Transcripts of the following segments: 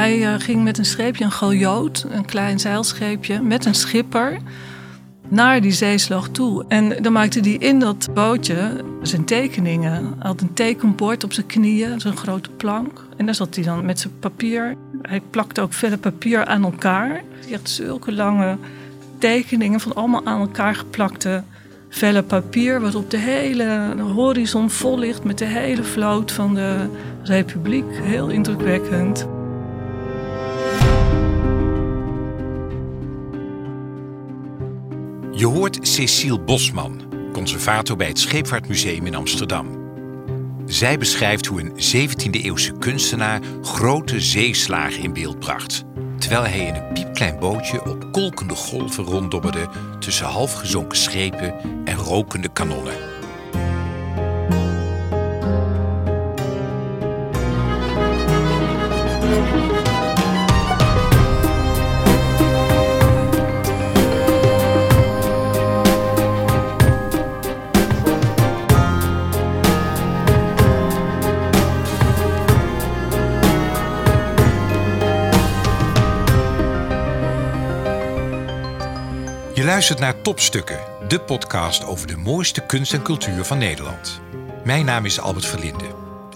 Hij eh, ging met een scheepje, een galjoot, een klein zeilscheepje, met een schipper naar die zeeslag toe. En dan maakte hij in dat bootje zijn tekeningen. Hij had een tekenbord op zijn knieën, zo'n grote plank. En daar zat hij dan met zijn papier. Hij plakte ook verder papier aan elkaar. Hij had zulke lange tekeningen van allemaal aan elkaar geplakte vellen papier... waarop de hele horizon vol ligt met de hele vloot van de republiek. Heel indrukwekkend. Je hoort Cecile Bosman, conservator bij het Scheepvaartmuseum in Amsterdam. Zij beschrijft hoe een 17e-eeuwse kunstenaar grote zeeslagen in beeld bracht, terwijl hij in een piepklein bootje op kolkende golven ronddobberde tussen halfgezonken schepen en rokende kanonnen. Luistert naar Topstukken, de podcast over de mooiste kunst en cultuur van Nederland. Mijn naam is Albert Verlinde.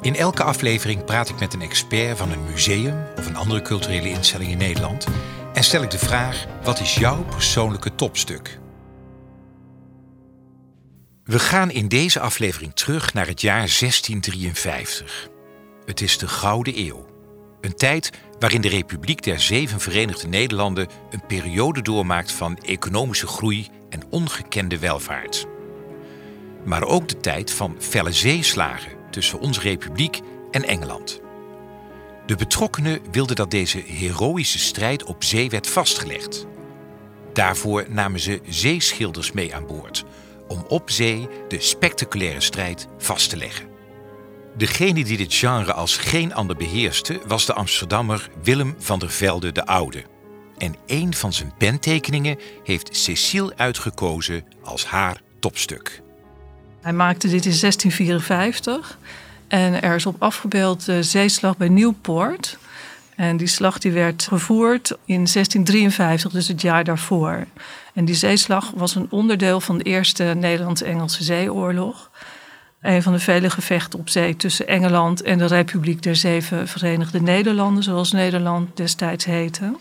In elke aflevering praat ik met een expert van een museum of een andere culturele instelling in Nederland en stel ik de vraag: wat is jouw persoonlijke topstuk? We gaan in deze aflevering terug naar het jaar 1653. Het is de Gouden Eeuw. Een tijd waarin de Republiek der Zeven Verenigde Nederlanden een periode doormaakt van economische groei en ongekende welvaart. Maar ook de tijd van felle zeeslagen tussen onze republiek en Engeland. De betrokkenen wilden dat deze heroïsche strijd op zee werd vastgelegd. Daarvoor namen ze zeeschilders mee aan boord om op zee de spectaculaire strijd vast te leggen. Degene die dit genre als geen ander beheerste was de Amsterdammer Willem van der Velde de Oude. En een van zijn pentekeningen heeft Cecile uitgekozen als haar topstuk. Hij maakte dit in 1654 en er is op afgebeeld de zeeslag bij Nieuwpoort. En die slag die werd gevoerd in 1653, dus het jaar daarvoor. En die zeeslag was een onderdeel van de Eerste Nederlands-Engelse Zeeoorlog een van de vele gevechten op zee tussen Engeland en de Republiek der Zeven Verenigde Nederlanden, zoals Nederland destijds heette.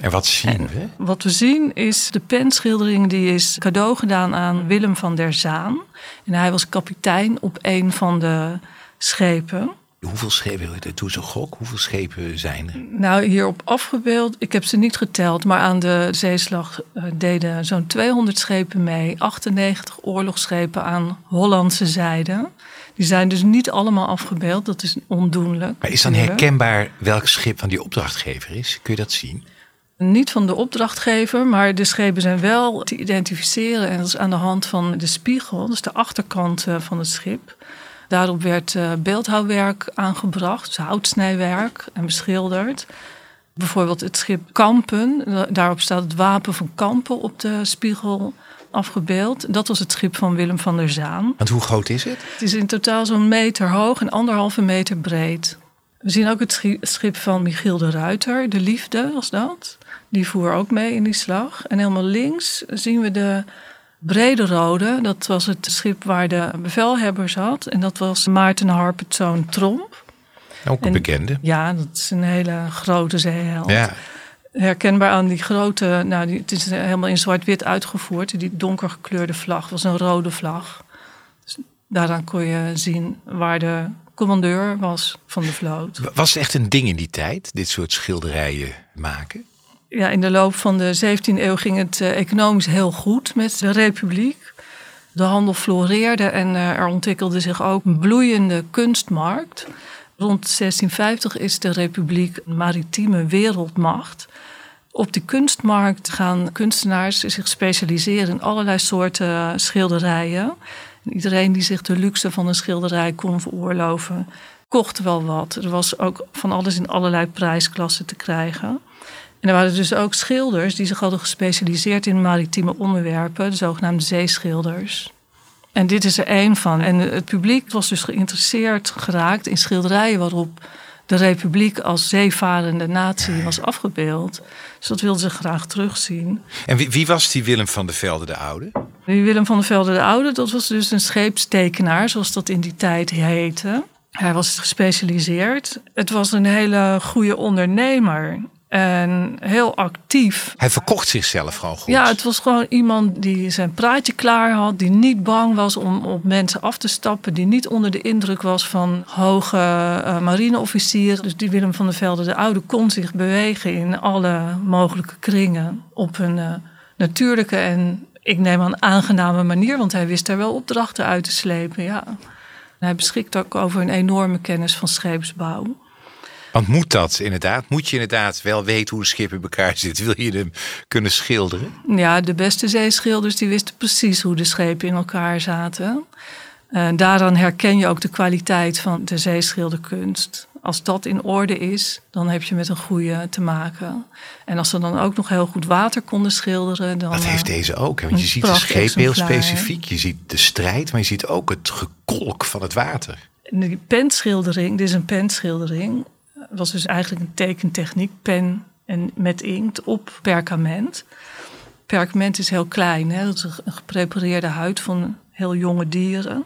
En wat zien we? wat we zien is de penschildering die is cadeau gedaan aan Willem van der Zaan. En hij was kapitein op een van de schepen. Hoeveel schepen, doe zo gok, hoeveel schepen zijn er? Nou, hierop afgebeeld, ik heb ze niet geteld, maar aan de zeeslag eh, deden zo'n 200 schepen mee. 98 oorlogsschepen aan Hollandse zijde. Die zijn dus niet allemaal afgebeeld, dat is ondoenlijk. Maar is dan herkenbaar welk schip van die opdrachtgever is? Kun je dat zien? Niet van de opdrachtgever, maar de schepen zijn wel te identificeren. En dat is aan de hand van de spiegel, dus de achterkant eh, van het schip. Daarop werd uh, beeldhouwwerk aangebracht, dus houtsnijwerk en beschilderd. Bijvoorbeeld het schip Kampen, daarop staat het wapen van Kampen op de spiegel afgebeeld. Dat was het schip van Willem van der Zaan. Want hoe groot is het? Het is in totaal zo'n meter hoog en anderhalve meter breed. We zien ook het schip van Michiel de Ruiter, de Liefde was dat. Die voer ook mee in die slag. En helemaal links zien we de Brede Rode, dat was het schip waar de bevelhebber zat. En dat was Maarten Harpertzoon Tromp. Ook een bekende. Ja, dat is een hele grote zeeheld. Ja. Herkenbaar aan die grote, nou, die, het is helemaal in zwart-wit uitgevoerd. Die donker gekleurde vlag was een rode vlag. Dus daaraan kon je zien waar de commandeur was van de vloot. Was het echt een ding in die tijd, dit soort schilderijen maken? Ja, in de loop van de 17e eeuw ging het eh, economisch heel goed met de republiek. De handel floreerde en eh, er ontwikkelde zich ook een bloeiende kunstmarkt. Rond 1650 is de republiek een maritieme wereldmacht. Op die kunstmarkt gaan kunstenaars zich specialiseren in allerlei soorten schilderijen. iedereen die zich de luxe van een schilderij kon veroorloven, kocht wel wat. Er was ook van alles in allerlei prijsklassen te krijgen. En er waren dus ook schilders die zich hadden gespecialiseerd in maritieme onderwerpen, de zogenaamde zeeschilders. En dit is er één van. En het publiek was dus geïnteresseerd geraakt in schilderijen waarop de republiek als zeevarende natie was afgebeeld. Dus dat wilden ze graag terugzien. En wie, wie was die Willem van der Velde de Oude? Die Willem van der Velde de Oude, dat was dus een scheepstekenaar, zoals dat in die tijd heette. Hij was gespecialiseerd. Het was een hele goede ondernemer. En heel actief. Hij verkocht zichzelf gewoon goed. Ja, het was gewoon iemand die zijn praatje klaar had. Die niet bang was om op mensen af te stappen. Die niet onder de indruk was van hoge uh, marineofficieren. Dus die Willem van der Velde de Oude kon zich bewegen in alle mogelijke kringen. Op een uh, natuurlijke en ik neem aan aangename manier. Want hij wist daar wel opdrachten uit te slepen, ja. Hij beschikt ook over een enorme kennis van scheepsbouw. Want moet dat inderdaad? Moet je inderdaad wel weten hoe een schip in elkaar zit? Wil je hem kunnen schilderen? Ja, de beste zeeschilders die wisten precies hoe de schepen in elkaar zaten. Uh, daaraan herken je ook de kwaliteit van de zeeschilderkunst. Als dat in orde is, dan heb je met een goede te maken. En als ze dan ook nog heel goed water konden schilderen. Dan, dat heeft deze ook. Hè? Want je ziet de scheep heel specifiek. Je ziet de strijd, maar je ziet ook het gekolk van het water. Die penschildering, dit is een penschildering was dus eigenlijk een tekentechniek, pen en met inkt op perkament. Perkament is heel klein, hè? dat is een geprepareerde huid van heel jonge dieren.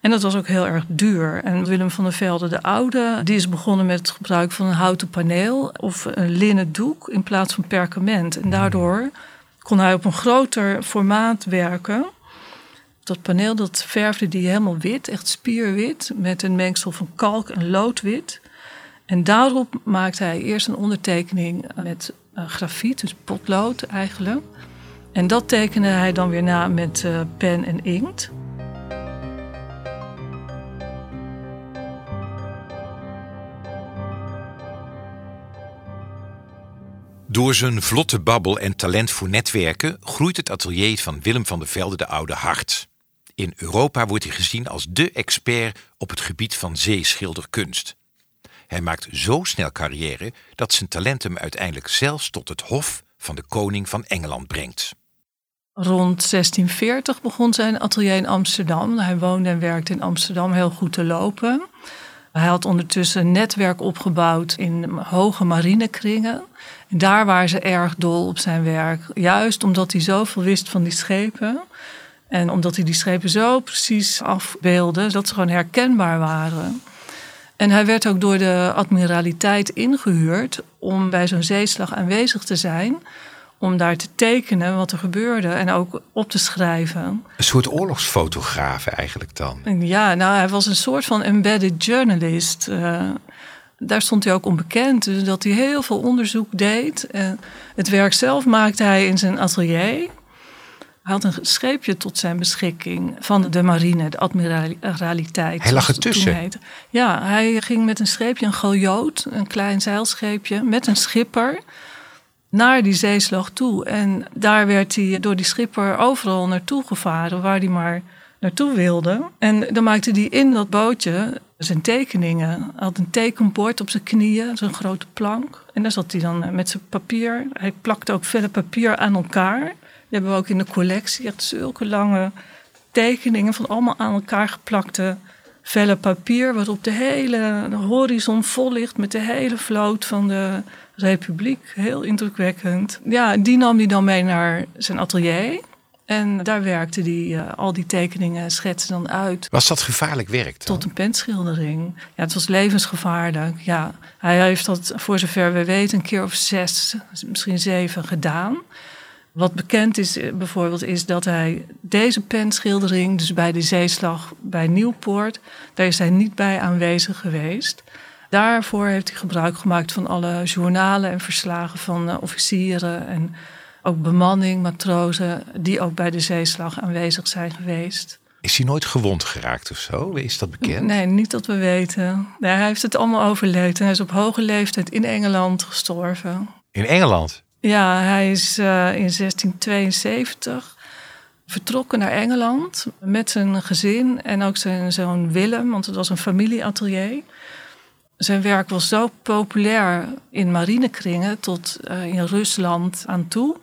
En dat was ook heel erg duur. En Willem van der Velde de Oude, die is begonnen met het gebruik van een houten paneel of een linnen doek in plaats van perkament. En daardoor kon hij op een groter formaat werken. Dat paneel dat verfde die helemaal wit, echt spierwit, met een mengsel van kalk en loodwit. En daarop maakte hij eerst een ondertekening met uh, grafiet, dus potlood eigenlijk. En dat tekende hij dan weer na met uh, pen en inkt. Door zijn vlotte babbel en talent voor netwerken groeit het atelier van Willem van der Velde de Oude hard. In Europa wordt hij gezien als de expert op het gebied van zeeschilderkunst. Hij maakt zo snel carrière dat zijn talent hem uiteindelijk zelfs tot het hof van de koning van Engeland brengt. Rond 1640 begon zijn atelier in Amsterdam. Hij woonde en werkte in Amsterdam heel goed te lopen. Hij had ondertussen een netwerk opgebouwd in hoge marinekringen. En daar waren ze erg dol op zijn werk. Juist omdat hij zoveel wist van die schepen. En omdat hij die schepen zo precies afbeelde dat ze gewoon herkenbaar waren. En hij werd ook door de admiraliteit ingehuurd om bij zo'n zeeslag aanwezig te zijn. Om daar te tekenen wat er gebeurde en ook op te schrijven. Een soort oorlogsfotograaf eigenlijk dan? Ja, nou hij was een soort van embedded journalist. Uh, daar stond hij ook onbekend. Dus dat hij heel veel onderzoek deed. Uh, het werk zelf maakte hij in zijn atelier. Hij had een scheepje tot zijn beschikking van de marine, de admiraliteit. Hij lag ertussen. Ja, hij ging met een scheepje, een galjoot, een klein zeilscheepje, met een schipper naar die zeeslag toe. En daar werd hij door die schipper overal naartoe gevaren, waar hij maar naartoe wilde. En dan maakte hij in dat bootje zijn tekeningen. Hij had een tekenbord op zijn knieën, zo'n grote plank. En daar zat hij dan met zijn papier. Hij plakte ook velle papier aan elkaar. Die hebben we ook in de collectie. Echt zulke lange tekeningen van allemaal aan elkaar geplakte vellen papier. Waarop de hele horizon vol ligt met de hele vloot van de Republiek. Heel indrukwekkend. Ja, die nam hij dan mee naar zijn atelier. En daar werkte hij uh, al die tekeningen, schetsen dan uit. Was dat gevaarlijk werk? Tot een penschildering. Ja, het was levensgevaarlijk. Ja, hij heeft dat voor zover we weten een keer of zes, misschien zeven gedaan. Wat bekend is eh, bijvoorbeeld, is dat hij deze penschildering, dus bij de zeeslag bij Nieuwpoort, daar is hij niet bij aanwezig geweest. Daarvoor heeft hij gebruik gemaakt van alle journalen en verslagen van uh, officieren en ook bemanning, matrozen, die ook bij de zeeslag aanwezig zijn geweest. Is hij nooit gewond geraakt of zo? Is dat bekend? Nee, niet dat we weten. Nee, hij heeft het allemaal overleefd en hij is op hoge leeftijd in Engeland gestorven. In Engeland? Ja, hij is uh, in 1672 vertrokken naar Engeland met zijn gezin en ook zijn zoon Willem, want het was een familieatelier. Zijn werk was zo populair in marinekringen tot uh, in Rusland aan toe.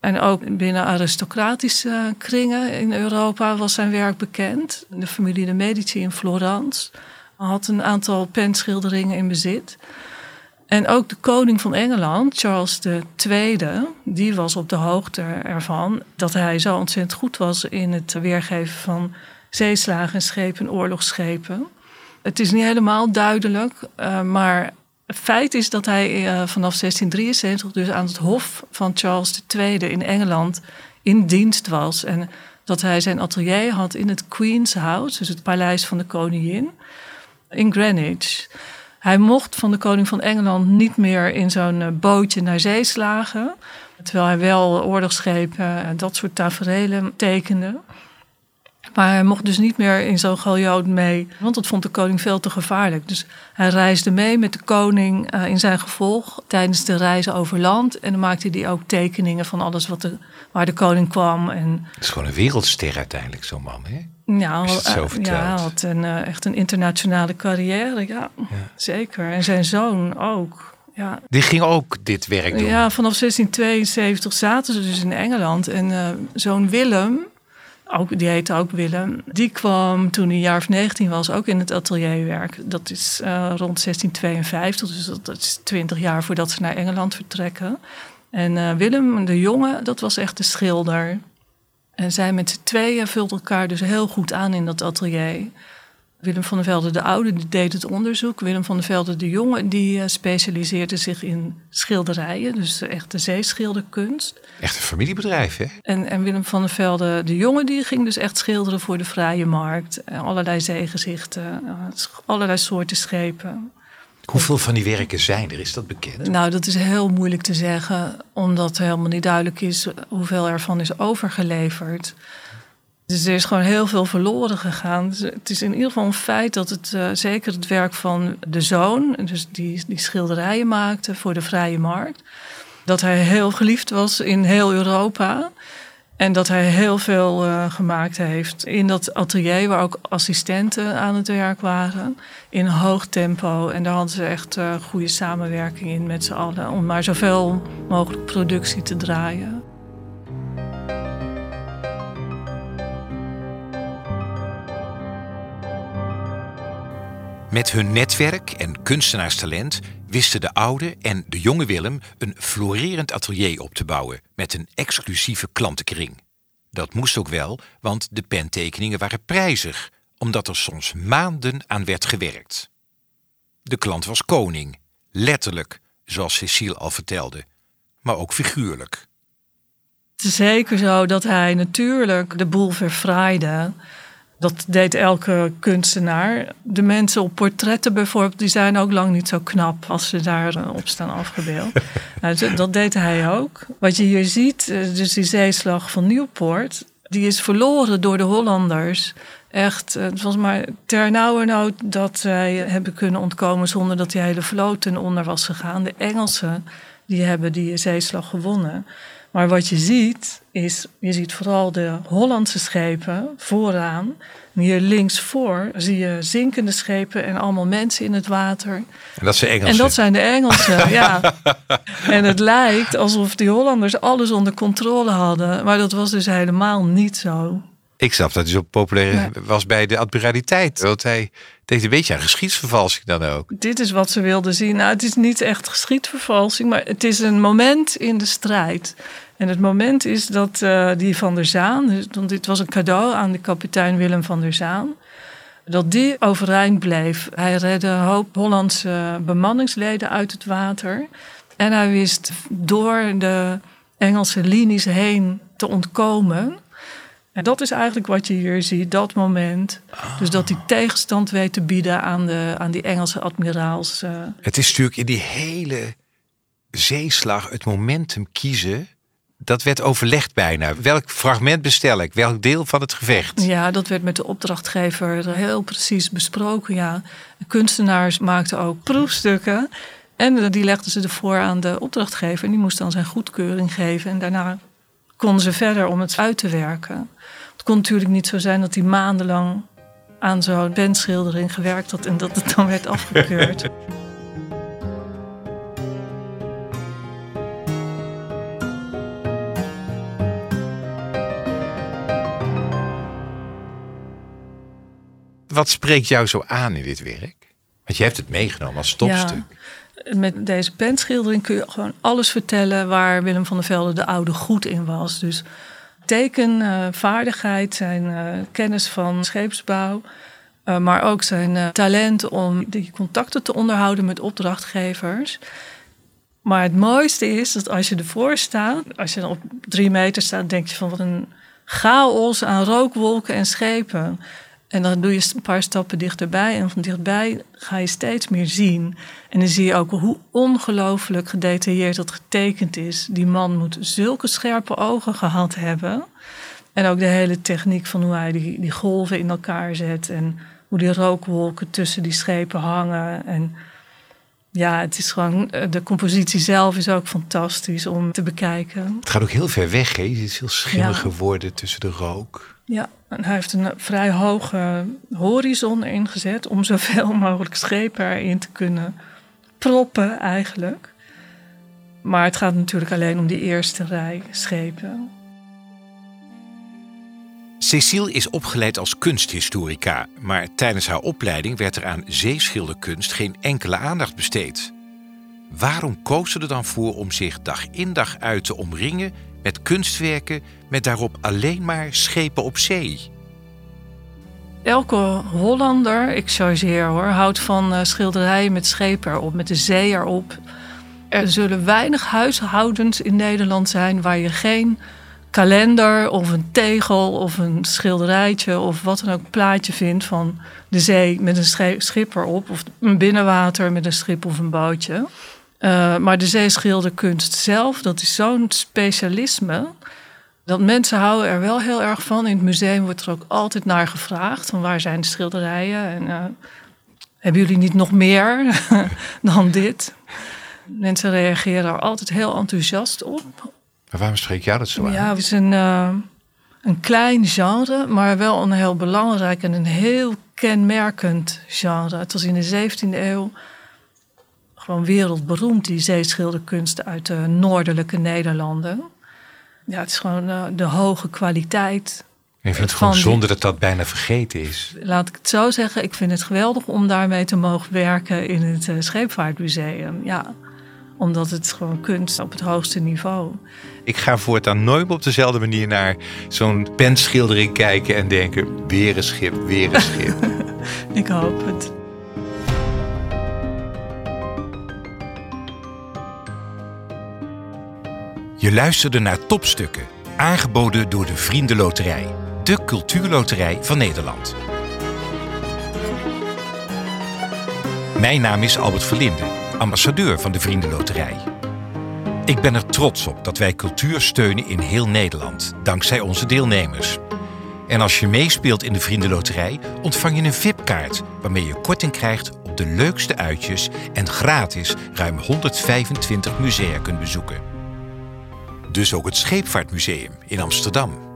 En ook binnen aristocratische kringen in Europa was zijn werk bekend. De familie de Medici in Florence had een aantal penschilderingen in bezit. En ook de koning van Engeland, Charles II, die was op de hoogte ervan dat hij zo ontzettend goed was in het weergeven van zeeslagen en schepen, oorlogsschepen. Het is niet helemaal duidelijk, uh, maar het feit is dat hij uh, vanaf 1673 dus aan het hof van Charles II in Engeland in dienst was. En dat hij zijn atelier had in het Queen's House, dus het paleis van de koningin, in Greenwich. Hij mocht van de koning van Engeland niet meer in zo'n eh, bootje naar zee slagen. Terwijl hij wel oorlogsschepen en dat soort tafereelen tekende. Maar hij mocht dus niet meer in zo'n galjoot mee, want dat vond de koning veel te gevaarlijk. Dus hij reisde mee met de koning uh, in zijn gevolg tijdens de reizen over land. En dan maakte hij ook tekeningen van alles wat de, waar de koning kwam. En... Het is gewoon een wereldster uiteindelijk, zo'n man, hè? Ja, uh, ja hij had een, uh, echt een internationale carrière, ja, ja, zeker. En zijn zoon ook. Ja. Die ging ook dit werk doen? Ja, vanaf 1672 zaten ze dus in Engeland. En zoon Willem, ook, die heette ook Willem. Die kwam toen hij een jaar of 19 was ook in het atelierwerk. Dat is uh, rond 1652, dus dat, is 20 jaar voordat ze naar Engeland vertrekken. En uh, Willem, de jongen, dat was echt de schilder. En zij met z'n tweeën vulden elkaar dus heel goed aan in dat atelier. Willem van der Velde de Oude deed het onderzoek. Willem van der Velde de Jonge die eh, specialiseerde zich in schilderijen. Dus echt de zeeschilderkunst. Echt een familiebedrijf, hè? En, en Willem van der Velde de Jonge die ging dus echt schilderen voor de vrije markt. Allerlei zeegezichten, eh, allerlei soorten schepen. Hoeveel van die werken zijn er? Is dat bekend? Nou, dat is heel moeilijk te zeggen, omdat helemaal niet duidelijk is hoeveel ervan is overgeleverd. Dus er is gewoon heel veel verloren gegaan. Dus het is in ieder geval een feit dat het uh, zeker het werk van de zoon, dus die, die schilderijen maakte voor de vrije markt, dat hij heel geliefd was in heel Europa. En dat hij heel veel uh, gemaakt heeft in dat atelier waar ook assistenten aan het werk waren. In hoog tempo. En daar hadden ze echt uh, goede samenwerking in met z'n allen. Om maar zoveel mogelijk productie te draaien. Met hun netwerk en kunstenaarstalent wisten de oude en de jonge Willem een florerend atelier op te bouwen met een exclusieve klantenkring. Dat moest ook wel, want de pentekeningen waren prijzig, omdat er soms maanden aan werd gewerkt. De klant was koning, letterlijk, zoals Cecile al vertelde, maar ook figuurlijk. Het is zeker zo dat hij natuurlijk de boel verfraaide. Dat deed elke kunstenaar. De mensen op portretten bijvoorbeeld, die zijn ook lang niet zo knap als ze daarop staan afgebeeld. nou, dat deed hij ook. Wat je hier ziet, eh, dus die zeeslag van Nieuwpoort, die is verloren door de Hollanders. Echt, eh, het was maar ter nauwernood dat zij hebben kunnen ontkomen zonder dat die hele vloot ten onder was gegaan. De Engelsen, die hebben die zeeslag gewonnen. Maar wat je ziet, is, je ziet vooral de Hollandse schepen vooraan. En hier links voor zie je zinkende schepen en allemaal mensen in het water. En dat zijn Engelsen. En dat zijn de Engelsen, ja. En het lijkt alsof die Hollanders alles onder controle hadden. Maar dat was dus helemaal niet zo. Ik snap dat hij zo populair was bij de admiraliteit. Want hij deed een beetje aan geschiedsvervalsing dan ook. Dit is wat ze wilden zien. Nou, het is niet echt geschiedvervalsing, maar het is een moment in de strijd. En het moment is dat uh, die Van der Zaan, dus, want dit was een cadeau aan de kapitein Willem van der Zaan, dat die overeind bleef. Hij redde een hoop Hollandse bemanningsleden uit het water. En hij wist door de Engelse linies heen te ontkomen. En dat is eigenlijk wat je hier ziet, dat moment. Dus dat hij tegenstand weet te bieden aan, de, aan die Engelse admiraals. Uh. Het is natuurlijk in die hele zeeslag het momentum kiezen. Dat werd overlegd bijna. Welk fragment bestel ik? Welk deel van het gevecht? Ja, dat werd met de opdrachtgever heel precies besproken. Ja. De kunstenaars maakten ook proefstukken. En die legden ze ervoor aan de opdrachtgever. En die moest dan zijn goedkeuring geven. En daarna konden ze verder om het uit te werken. Het kon natuurlijk niet zo zijn dat hij maandenlang aan zo'n penschildering gewerkt had en dat het dan werd afgekeurd. Wat spreekt jou zo aan in dit werk? Want je hebt het meegenomen als topstuk. met deze penschildering kun je gewoon alles vertellen waar Willem van der Velde de oude goed in was. Dus tekenvaardigheid, zijn uh, kennis van scheepsbouw, uh, maar ook zijn talent om die contacten te onderhouden met opdrachtgevers. Maar het mooiste is dat als je ervoor staat, als je op drie meter staat, denk je van wat een chaos aan rookwolken en schepen. En dan doe je een paar stappen dichterbij en van dichtbij ga je steeds meer zien. En dan zie je ook hoe ongelooflijk gedetailleerd dat getekend is. Die man moet zulke scherpe ogen gehad hebben. En ook de hele techniek van hoe hij die, die golven in elkaar zet. En hoe die rookwolken tussen die schepen hangen. En ja, het is gewoon, eh, de compositie zelf is ook fantastisch om te bekijken. Het gaat ook heel ver weg, hè? Het is heel schimmig geworden tussen de rook. Ja, en hij heeft een vrij hoge horizon ingezet om zoveel mogelijk schepen erin te kunnen proppen eigenlijk. Maar het gaat natuurlijk alleen om die eerste rij schepen. Cecile is opgeleid als kunsthistorica, maar tijdens haar opleiding werd er aan zeeschilderkunst geen enkele aandacht besteed. Waarom koos ze er dan voor om zich dag in dag uit te omringen met kunstwerken met daarop alleen maar schepen op zee? Elke Hollander, ik chargeer hoor, houdt van uh, schilderijen met schepen erop, met de zee erop. Er zullen weinig huishoudens in Nederland zijn waar je geen kalender of een tegel of een schilderijtje of wat dan ook plaatje vindt van de zee met een schip erop of een binnenwater met een schip of een bootje. Uh, maar de zeeschilderkunst zelf, dat is zo'n specialisme. Dat mensen houden er wel heel erg van. In het museum wordt er ook altijd naar gevraagd: van waar zijn de schilderijen? En uh, hebben jullie niet nog meer dan dit? Mensen reageren er altijd heel enthousiast op. Maar waarom spreek jij dat zo aan? Ja, het is een, uh, een klein genre, maar wel een heel belangrijk en een heel kenmerkend genre. Het was in de 17e eeuw gewoon wereldberoemd, die zeeschilderkunsten uit de noordelijke Nederlanden. Ja, het is gewoon uh, de hoge kwaliteit. Ik vind het gewoon zonde dat dat bijna vergeten is. Laat ik het zo zeggen, ik vind het geweldig om daarmee te mogen werken in het uh, Scheepvaartmuseum. Ja, omdat het gewoon kunst op het hoogste niveau. Ik ga voortaan nooit op dezelfde manier naar zo'n penschildering kijken en denken: weer een schip, weer een schip. ik hoop het. Je luisterde naar topstukken, aangeboden door de Vriendenloterij, de cultuurloterij van Nederland. Mijn naam is Albert Verlinde, ambassadeur van de Vriendenloterij. Ik ben er trots op dat wij cultuur steunen in heel Nederland, dankzij onze deelnemers. En als je meespeelt in de Vriendenloterij, ontvang je een VIP-kaart waarmee je korting krijgt op de leukste uitjes en gratis ruim 125 musea kunt bezoeken. Dus ook het Scheepvaartmuseum in Amsterdam.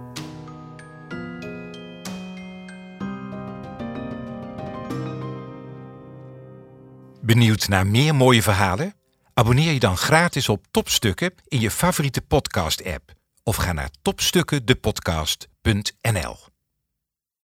Benieuwd naar meer mooie verhalen? Abonneer je dan gratis op Topstukken in je favoriete podcast-app of ga naar topstukkendepodcast.nl.